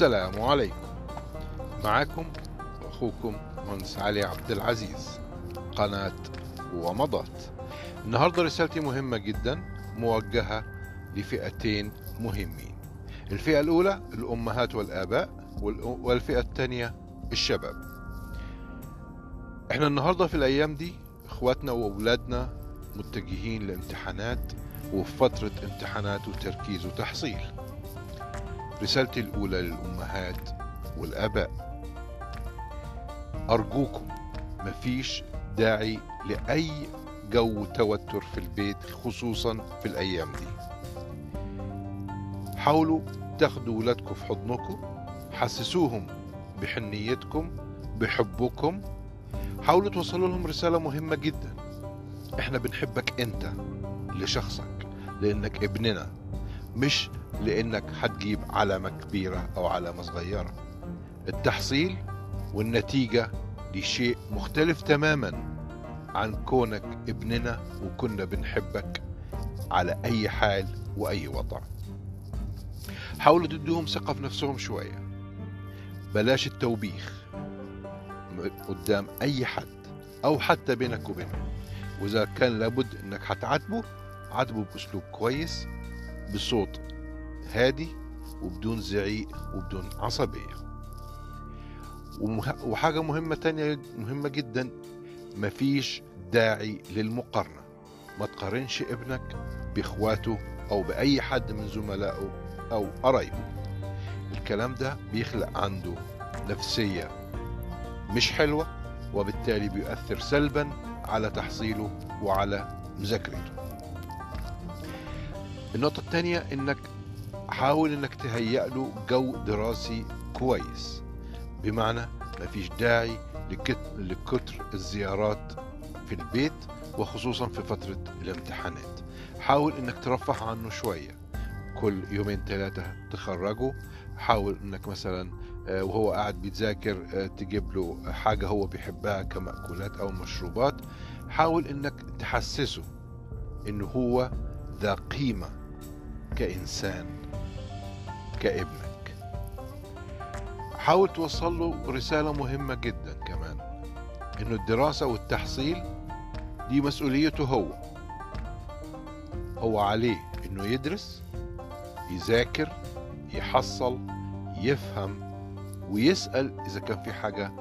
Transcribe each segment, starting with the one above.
السلام عليكم. معكم أخوكم مهندس علي عبد العزيز. قناة ومضات النهاردة رسالتي مهمة جدا موجهة لفئتين مهمين. الفئة الأولى الأمهات والآباء والفئة الثانية الشباب. إحنا النهاردة في الأيام دي إخواتنا وأولادنا متجهين لامتحانات وفي فترة امتحانات وتركيز وتحصيل. رسالتي الأولى للأمهات والآباء. أرجوكم مفيش داعي لأي جو توتر في البيت خصوصا في الأيام دي. حاولوا تاخدوا ولادكم في حضنكم حسسوهم بحنيتكم بحبكم. حاولوا توصلوا لهم رسالة مهمة جدا. إحنا بنحبك أنت لشخصك لأنك ابننا. مش لأنك هتجيب علامة كبيرة أو علامة صغيرة. التحصيل والنتيجة دي شيء مختلف تماما عن كونك ابننا وكنا بنحبك على أي حال وأي وضع. حاولوا تدوهم ثقة في نفسهم شوية. بلاش التوبيخ قدام أي حد أو حتى بينك وبينه. وإذا كان لابد إنك هتعاتبه عاتبه بأسلوب كويس بصوت هادي وبدون زعيق وبدون عصبية. وحاجة مهمة تانية مهمة جدا مفيش داعي للمقارنة. ما تقارنش ابنك بإخواته أو بأي حد من زملائه أو قرايبه. الكلام ده بيخلق عنده نفسية مش حلوة وبالتالي بيؤثر سلبا على تحصيله وعلى مذاكرته. النقطة الثانية إنك حاول إنك تهيأ له جو دراسي كويس. بمعنى ما فيش داعي لكتر الزيارات في البيت وخصوصا في فترة الامتحانات. حاول إنك ترفه عنه شوية. كل يومين ثلاثة تخرجه. حاول إنك مثلا وهو قاعد بيتذاكر تجيب له حاجة هو بيحبها كمأكولات أو مشروبات. حاول إنك تحسسه إنه هو ذا قيمة كإنسان كابنك. حاول توصل له رسالة مهمة جدا كمان إنه الدراسة والتحصيل دي مسؤوليته هو. هو عليه إنه يدرس يذاكر يحصل يفهم ويسأل إذا كان في حاجة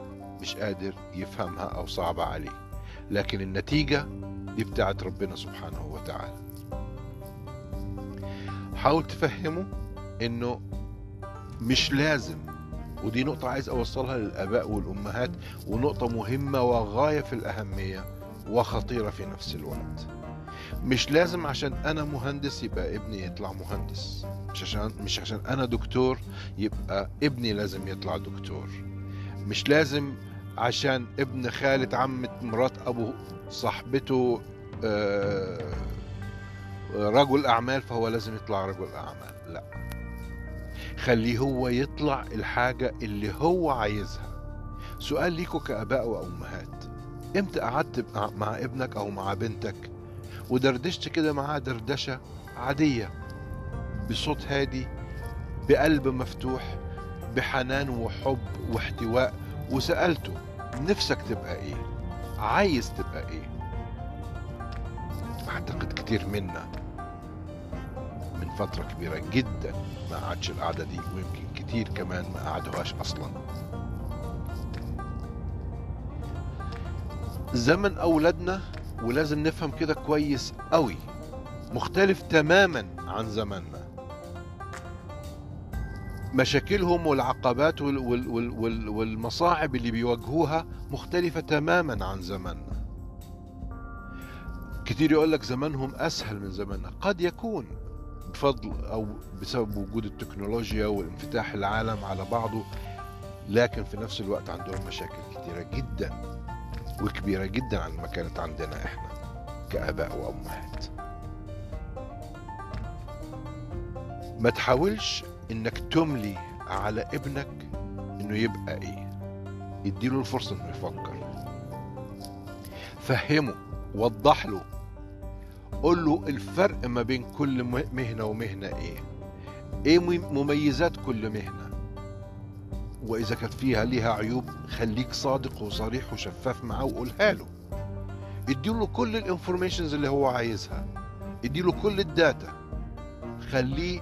مش قادر يفهمها أو صعبة عليه. لكن النتيجة دي بتاعت ربنا سبحانه وتعالى. حاول تفهمه إنه مش لازم. ودي نقطة عايز أوصلها للآباء والأمهات ونقطة مهمة وغاية في الأهمية وخطيرة في نفس الوقت. مش لازم عشان أنا مهندس يبقى ابني يطلع مهندس. مش عشان مش عشان أنا دكتور يبقى ابني لازم يطلع دكتور. مش لازم عشان ابن خالة عمة مرات أبو صاحبته آه رجل أعمال فهو لازم يطلع رجل أعمال. لا. خليه هو يطلع الحاجة اللي هو عايزها. سؤال ليكوا كآباء وأمهات. إمتى قعدت مع ابنك أو مع بنتك ودردشت كده معاه دردشة عادية؟ بصوت هادي بقلب مفتوح بحنان وحب واحتواء وسألته نفسك تبقى إيه؟ عايز تبقى إيه؟ اعتقد كتير منا من فترة كبيرة جدا ما قعدش القعدة دي ويمكن كتير كمان ما قعدوهاش أصلا. زمن أولادنا ولازم نفهم كده كويس قوي مختلف تماما عن زماننا. مشاكلهم والعقبات وال وال وال والمصاعب اللي بيواجهوها مختلفة تماما عن زماننا. كتير يقول لك زمانهم أسهل من زماننا. قد يكون بفضل أو بسبب وجود التكنولوجيا وانفتاح العالم على بعضه لكن في نفس الوقت عندهم مشاكل كتيرة جدا وكبيرة جدا عن ما كانت عندنا إحنا كآباء وأمهات. ما تحاولش إنك تملي على ابنك إنه يبقى إيه. اديله الفرصة إنه يفكر. فهمه وضح له قول له الفرق ما بين كل مهنة ومهنة إيه؟ إيه مميزات كل مهنة؟ وإذا كانت فيها ليها عيوب خليك صادق وصريح وشفاف معاه وقولها له. اديله كل ال informations اللي هو عايزها. اديله كل ال data خليه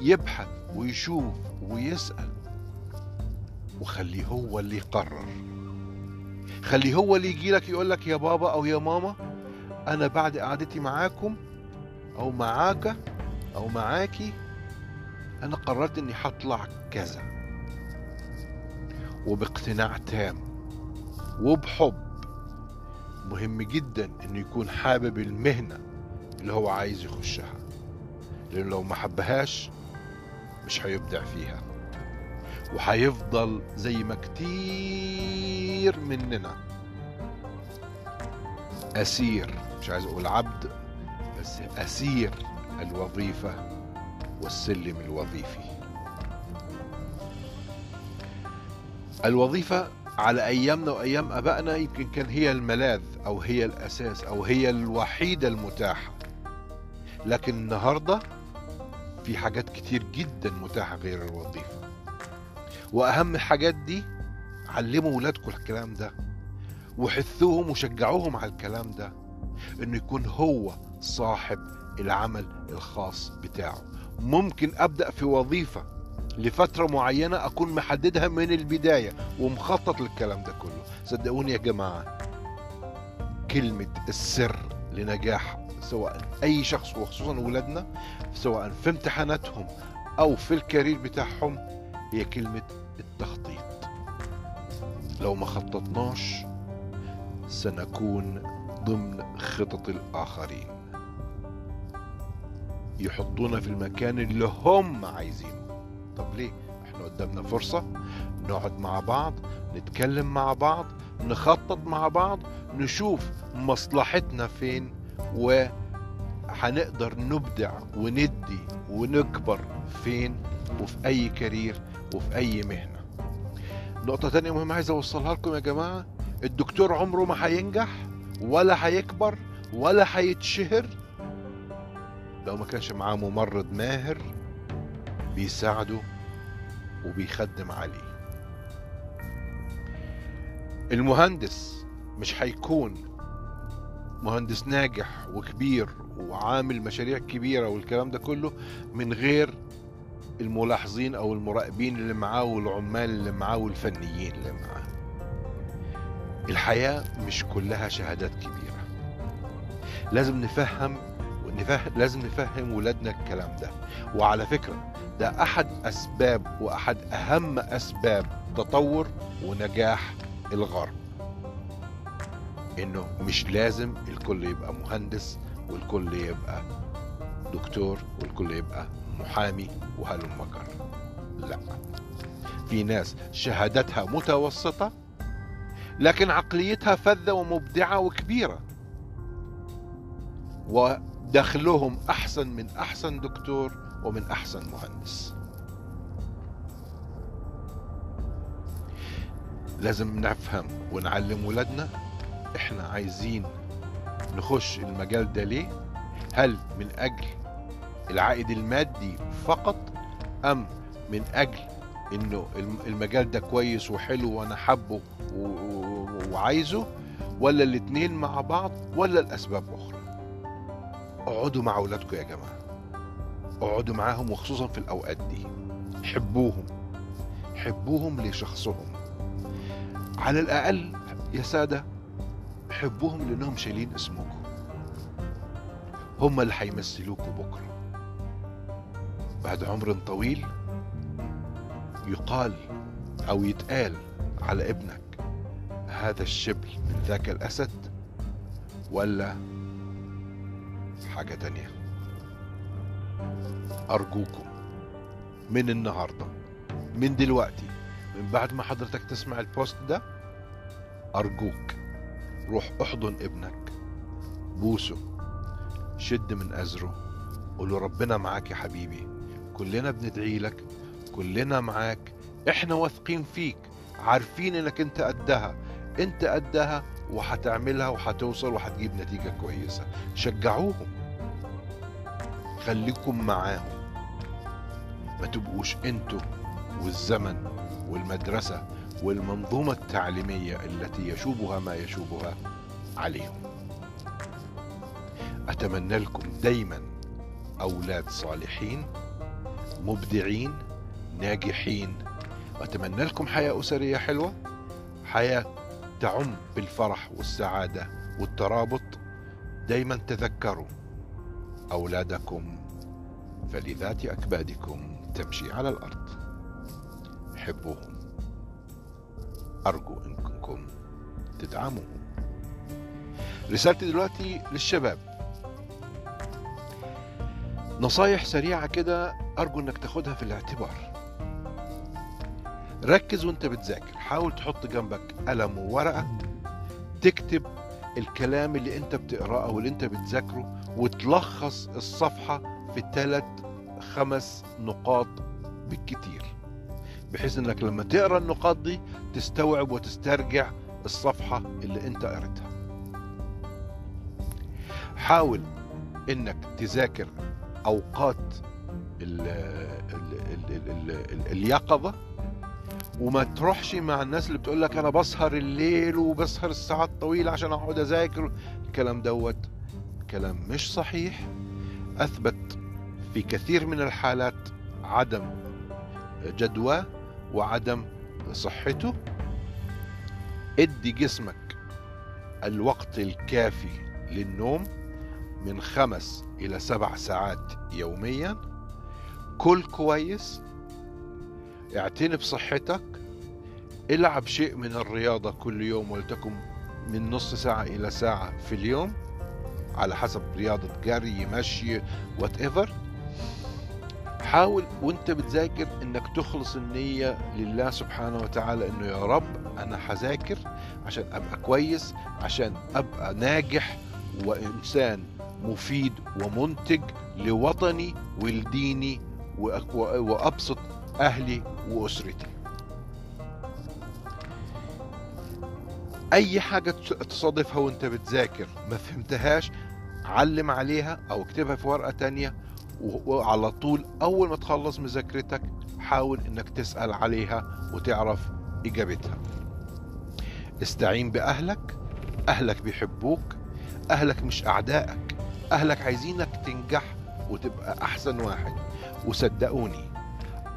يبحث ويشوف ويسأل. وخليه هو اللي يقرر. خليه هو اللي يجي لك يقول لك يا بابا أو يا ماما أنا بعد قعدتي معاكم أو معاك أو معاكي أنا قررت إني هطلع كذا. وباقتناع تام وبحب. مهم جدا إنه يكون حابب المهنة اللي هو عايز يخشها. لأنه لو ما حبهاش مش هيبدع فيها. وهيفضل زي ما كتير مننا. أسير. مش عايز أقول عبد بس أسير الوظيفة والسلم الوظيفي. الوظيفة على أيامنا وأيام أبائنا يمكن كان هي الملاذ أو هي الأساس أو هي الوحيدة المتاحة. لكن النهاردة في حاجات كتير جدا متاحة غير الوظيفة. وأهم الحاجات دي علموا ولادكم الكلام ده وحثوهم وشجعوهم على الكلام ده. انه يكون هو صاحب العمل الخاص بتاعه. ممكن أبدأ في وظيفة لفترة معينة أكون محددها من البداية ومخطط للكلام ده كله. صدقوني يا جماعة كلمة السر لنجاح سواء أي شخص وخصوصا اولادنا سواء في امتحاناتهم أو في الكارير بتاعهم هي كلمة التخطيط. لو ما خططناش سنكون ضمن خطط الآخرين. يحطونا في المكان اللي هم عايزينه. طب ليه؟ إحنا قدامنا فرصة نقعد مع بعض نتكلم مع بعض نخطط مع بعض نشوف مصلحتنا فين وهنقدر نبدع وندي ونكبر فين وفي أي كارير وفي أي مهنة. نقطة تانية مهمة عايز أوصلها لكم يا جماعة الدكتور عمره ما هينجح ولا هيكبر ولا هيتشهر لو ما كانش معاه ممرض ماهر بيساعده وبيخدم عليه. المهندس مش هيكون مهندس ناجح وكبير وعامل مشاريع كبيرة والكلام ده كله من غير الملاحظين أو المراقبين اللي معاه والعمال اللي معاه والفنيين اللي معاه. الحياة مش كلها شهادات كبيرة. لازم نفهم ونفهم لازم نفهم ولادنا الكلام ده. وعلى فكرة ده أحد أسباب وأحد أهم أسباب تطور ونجاح الغرب. إنه مش لازم الكل يبقى مهندس والكل يبقى دكتور والكل يبقى محامي وهلم جر لا. في ناس شهادتها متوسطة لكن عقليتها فذة ومبدعة وكبيرة. ودخلهم أحسن من أحسن دكتور ومن أحسن مهندس. لازم نفهم ونعلم ولادنا إحنا عايزين نخش المجال ده ليه؟ هل من أجل العائد المادي فقط أم من أجل إنه المجال ده كويس وحلو وأنا حبه وعايزه ولا الاتنين مع بعض ولا الاسباب أخرى. اقعدوا مع أولادكم يا جماعة. اقعدوا معاهم وخصوصا في الأوقات دي. حبوهم. حبوهم لشخصهم. على الأقل يا سادة حبوهم لأنهم شايلين اسمكم. هم اللي هيمثلوكوا بكرة. بعد عمر طويل يقال أو يتقال على ابنك هذا الشبل من ذاك الأسد ولا حاجة تانية؟ أرجوكم من النهارده من دلوقتي من بعد ما حضرتك تسمع البوست ده أرجوك روح أحضن ابنك بوسه شد من أزره قول له ربنا معاك يا حبيبي كلنا بندعي لك كلنا معاك إحنا واثقين فيك عارفين إنك أنت قدها انت قدها وهتعملها وهتوصل وهتجيب نتيجة كويسة. شجعوهم. خليكم معاهم. ما تبقوش أنتوا والزمن والمدرسة والمنظومة التعليمية التي يشوبها ما يشوبها عليهم. أتمنى لكم دايما أولاد صالحين مبدعين ناجحين. وأتمنى لكم حياة أسرية حلوة حياة تعم بالفرح والسعادة والترابط دايما تذكروا أولادكم فلذات أكبادكم تمشي على الأرض. حبوهم. أرجو إنكم تدعموهم. رسالتي دلوقتي للشباب. نصايح سريعة كده أرجو إنك تاخدها في الاعتبار. ركز وانت بتذاكر. حاول تحط جنبك قلم وورقة تكتب الكلام اللي انت بتقرأه أو اللي انت بتذاكره وتلخص الصفحة في ثلاث خمس نقاط بالكتير. بحيث انك لما تقرأ النقاط دي تستوعب وتسترجع الصفحة اللي انت قريتها. حاول انك تذاكر أوقات ال ال ال ال ال اليقظة وما تروحش مع الناس اللي بتقول لك أنا بسهر الليل وبسهر الساعات طويلة عشان أقعد أذاكر. الكلام دوت كلام مش صحيح. أثبت في كثير من الحالات عدم جدوى وعدم صحته. ادي جسمك الوقت الكافي للنوم من خمس إلى سبع ساعات يوميا. كل كويس. اعتني بصحتك العب شيء من الرياضة كل يوم ولتكن من نص ساعة إلى ساعة في اليوم على حسب رياضة جري مشي whatever حاول وانت بتذاكر إنك تخلص النية لله سبحانه وتعالى إنه يا رب أنا هذاكر عشان أبقى كويس عشان أبقى ناجح وإنسان مفيد ومنتج لوطني ولديني وأبسط أهلي وأسرتي. أي حاجة تصادفها وأنت بتذاكر ما فهمتهاش علم عليها أو اكتبها في ورقة تانية وعلى طول أول ما تخلص مذاكرتك حاول إنك تسأل عليها وتعرف إجابتها. استعين بأهلك أهلك بيحبوك أهلك مش أعدائك أهلك عايزينك تنجح وتبقى أحسن واحد. وصدقوني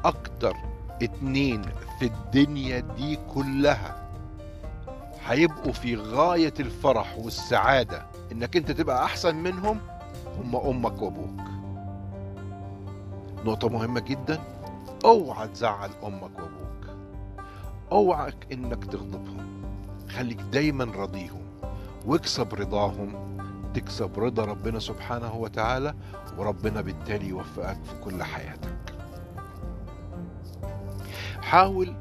أكتر اتنين في الدنيا دي كلها هيبقوا في غاية الفرح والسعادة إنك أنت تبقى أحسن منهم هم أمك وأبوك. نقطة مهمة جدا. أوعى تزعل أمك وأبوك. أوعك إنك تغضبهم. خليك دايما راضيهم واكسب رضاهم. تكسب رضا ربنا سبحانه وتعالى وربنا بالتالي يوفقك في كل حياتك. حاول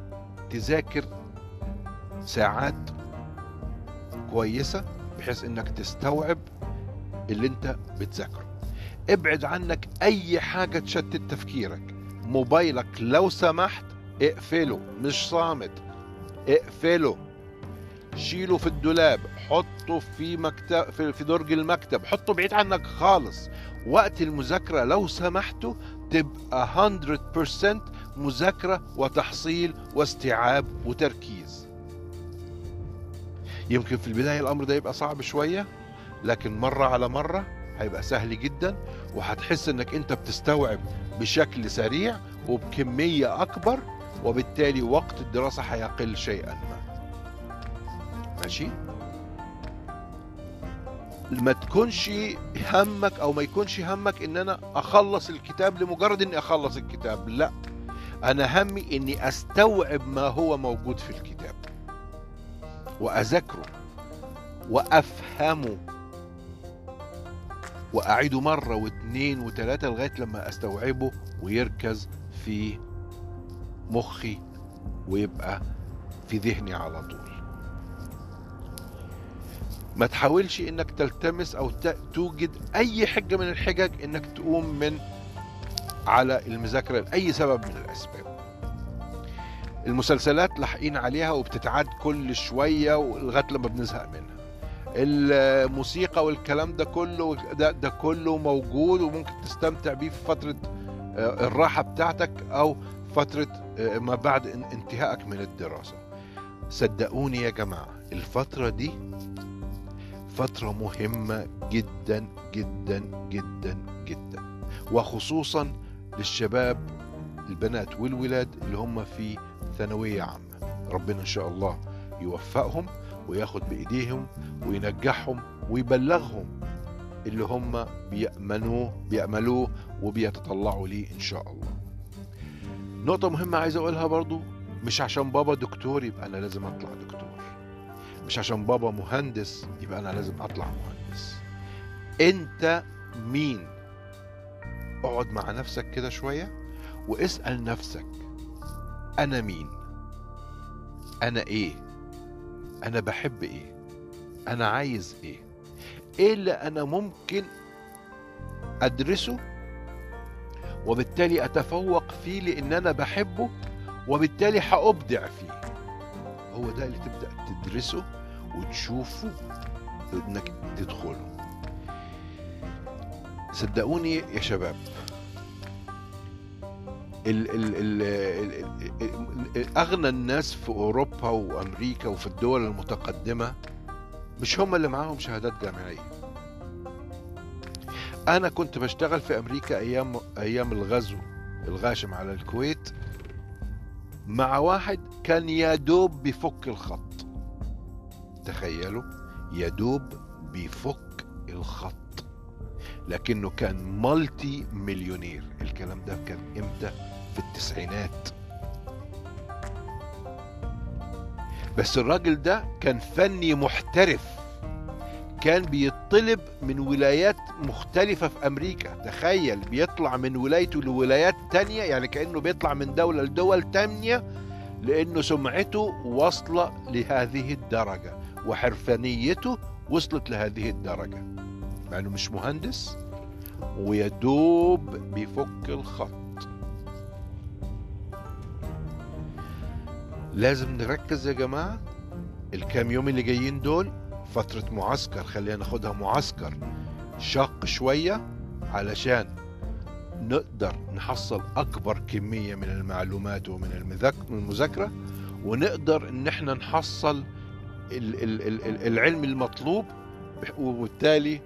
تذاكر ساعات كويسة بحيث إنك تستوعب اللي أنت بتذاكره. ابعد عنك أي حاجة تشتت تفكيرك. موبايلك لو سمحت اقفله مش صامت اقفله. شيله في الدولاب حطه في مكتب في درج المكتب. حطه بعيد عنك خالص. وقت المذاكرة لو سمحتوا تبقى 100% مذاكرة وتحصيل واستيعاب وتركيز. يمكن في البداية الأمر ده يبقى صعب شوية لكن مرة على مرة هيبقى سهل جدا وهتحس إنك أنت بتستوعب بشكل سريع وبكمية أكبر وبالتالي وقت الدراسة هيقل شيئا ما. ماشي؟ ما تكونش همك أو ما يكونش همك إن أنا أخلص الكتاب لمجرد إني أخلص الكتاب لأ. أنا همي إني أستوعب ما هو موجود في الكتاب وأذاكره وأفهمه واعيده مرة واثنين وثلاثة لغاية لما أستوعبه ويركز في مخي ويبقى في ذهني على طول. ما تحاولش إنك تلتمس أو توجد أي حجة من الحجج إنك تقوم من على المذاكرة لأي سبب من الأسباب. المسلسلات لاحقين عليها وبتتعاد كل شوية لغاية لما بنزهق منها. الموسيقى والكلام ده كله ده, ده كله موجود وممكن تستمتع بيه في فترة الراحة بتاعتك أو فترة آه، ما بعد إن- انتهائك من الدراسة. صدقوني يا جماعة الفترة دي فترة مهمة جدا جدا جدا جدا. وخصوصا للشباب البنات والولاد اللي هم في ثانوية عامة. ربنا إن شاء الله يوفقهم وياخد بإيديهم وينجحهم ويبلغهم اللي هم بيأمنوه بيأملوه وبيتطلعوا ليه إن شاء الله. نقطة مهمة عايز أقولها برضو مش عشان بابا دكتور يبقى أنا لازم أطلع دكتور. مش عشان بابا مهندس يبقى أنا لازم أطلع مهندس. أنت مين؟ اقعد مع نفسك كده شوية واسأل نفسك أنا مين؟ أنا إيه؟ أنا بحب إيه؟ أنا عايز إيه؟ إيه اللي أنا ممكن أدرسه وبالتالي أتفوق فيه لأن أنا بحبه وبالتالي هأبدع فيه؟ هو ده اللي تبدأ تدرسه وتشوفه إنك تدخله. صدقوني يا شباب ال ال ال ال ال ال أغنى الناس في أوروبا وأمريكا وفي الدول المتقدمة مش هم اللي معاهم شهادات جامعية. أنا كنت بشتغل في أمريكا أيام أيام الغزو الغاشم على الكويت مع واحد كان يا دوب بيفك الخط. تخيلوا يا دوب بيفك الخط. لكنه كان مالتي مليونير. الكلام ده كان إمتى؟ في التسعينات. بس الراجل ده كان فني محترف. كان بيطلب من ولايات مختلفة في أمريكا. تخيل بيطلع من ولايته لولايات تانية يعني كأنه بيطلع من دولة لدول تانية لأنه سمعته واصلة لهذه الدرجة وحرفانيته وصلت لهذه الدرجة. مع إنه مش مهندس ويدوب بيفك الخط. لازم نركز يا جماعة الكام يوم اللي جايين دول فترة معسكر خلينا ناخدها معسكر شاق شوية علشان نقدر نحصل أكبر كمية من المعلومات ومن المذاك- من المذاكرة ونقدر إن إحنا نحصل ال- ال- ال- ال- العلم المطلوب وبالتالي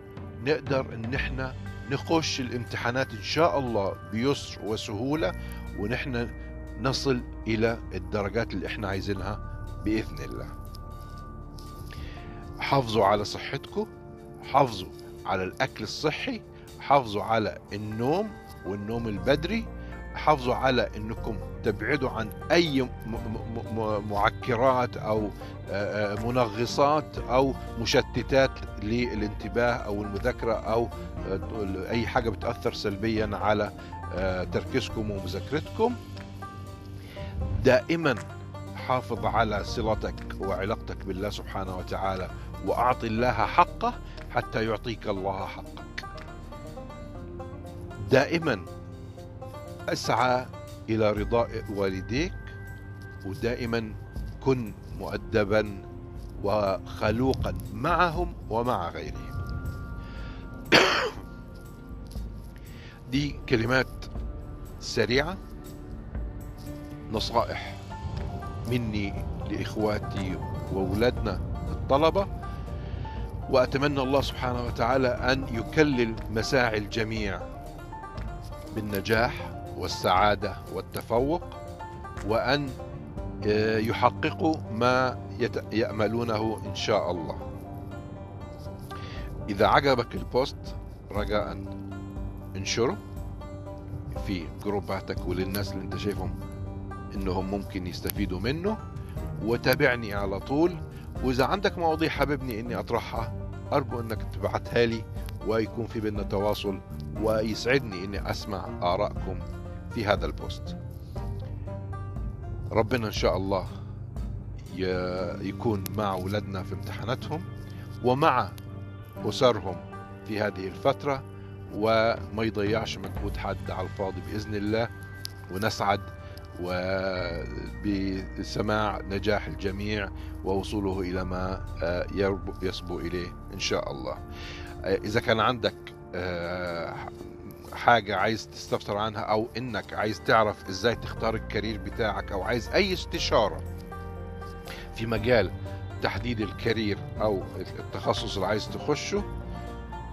نقدر إن إحنا نخش الامتحانات إن شاء الله بيسر وسهولة ونحن نصل إلى الدرجات اللي إحنا عايزينها بإذن الله. حافظوا على صحتكم حافظوا على الأكل الصحي حافظوا على النوم والنوم البدري حافظوا على إنكم تبعدوا عن أي معكرات أو آه، آه، منغصات أو مشتتات للانتباه أو المذاكرة أو آه، أي حاجة بتأثر سلبيا على تركيزكم ومذاكرتكم. دائما حافظ على صلتك وعلاقتك بالله سبحانه وتعالى وأعط الله حقه حتى يعطيك الله حقك. دائما أسعى إلى رضاء والديك ودائما كن مؤدبا وخلوقا معهم ومع غيرهم. دي كلمات سريعة نصائح مني لإخواتي وأولادنا الطلبة وأتمنى الله سبحانه وتعالى أن يكلل مساعي الجميع بالنجاح والسعادة والتفوق وأن يحققوا ما يأملونه إن شاء الله. إذا عجبك البوست رجاء انشره في جروباتك وللناس اللي أنت شايفهم إنهم ممكن يستفيدوا منه وتابعني على طول. وإذا عندك مواضيع حاببني إني أطرحها أرجو إنك تبعتها لي ويكون في بيننا تواصل ويسعدني إني أسمع آرائكم. في هذا البوست. ربنا إن شاء الله يكون مع أولادنا في امتحاناتهم ومع أسرهم في هذه الفترة وما يضيعش مجهود حد على الفاضي بإذن الله ونسعد وبسماع نجاح الجميع ووصوله إلى ما آه، يصبو إليه إن شاء الله. آه، إذا كان عندك آه، حاجة عايز تستفسر عنها أو إنك عايز تعرف إزاي تختار الكارير بتاعك أو عايز أي استشارة في مجال تحديد الكارير أو التخصص اللي عايز تخشه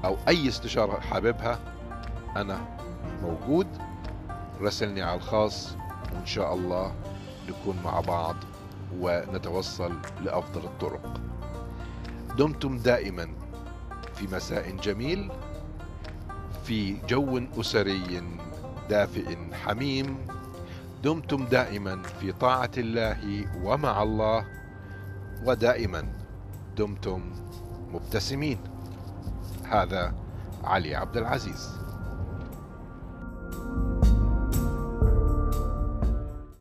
أو أي استشارة حاببها أنا موجود. راسلني على الخاص وإن شاء الله نكون مع بعض ونتوصل لأفضل الطرق. دمتم دائما في مساء جميل. في جو أسري دافئ حميم دمتم دائما في طاعة الله ومع الله ودائما دمتم مبتسمين. هذا علي عبد العزيز.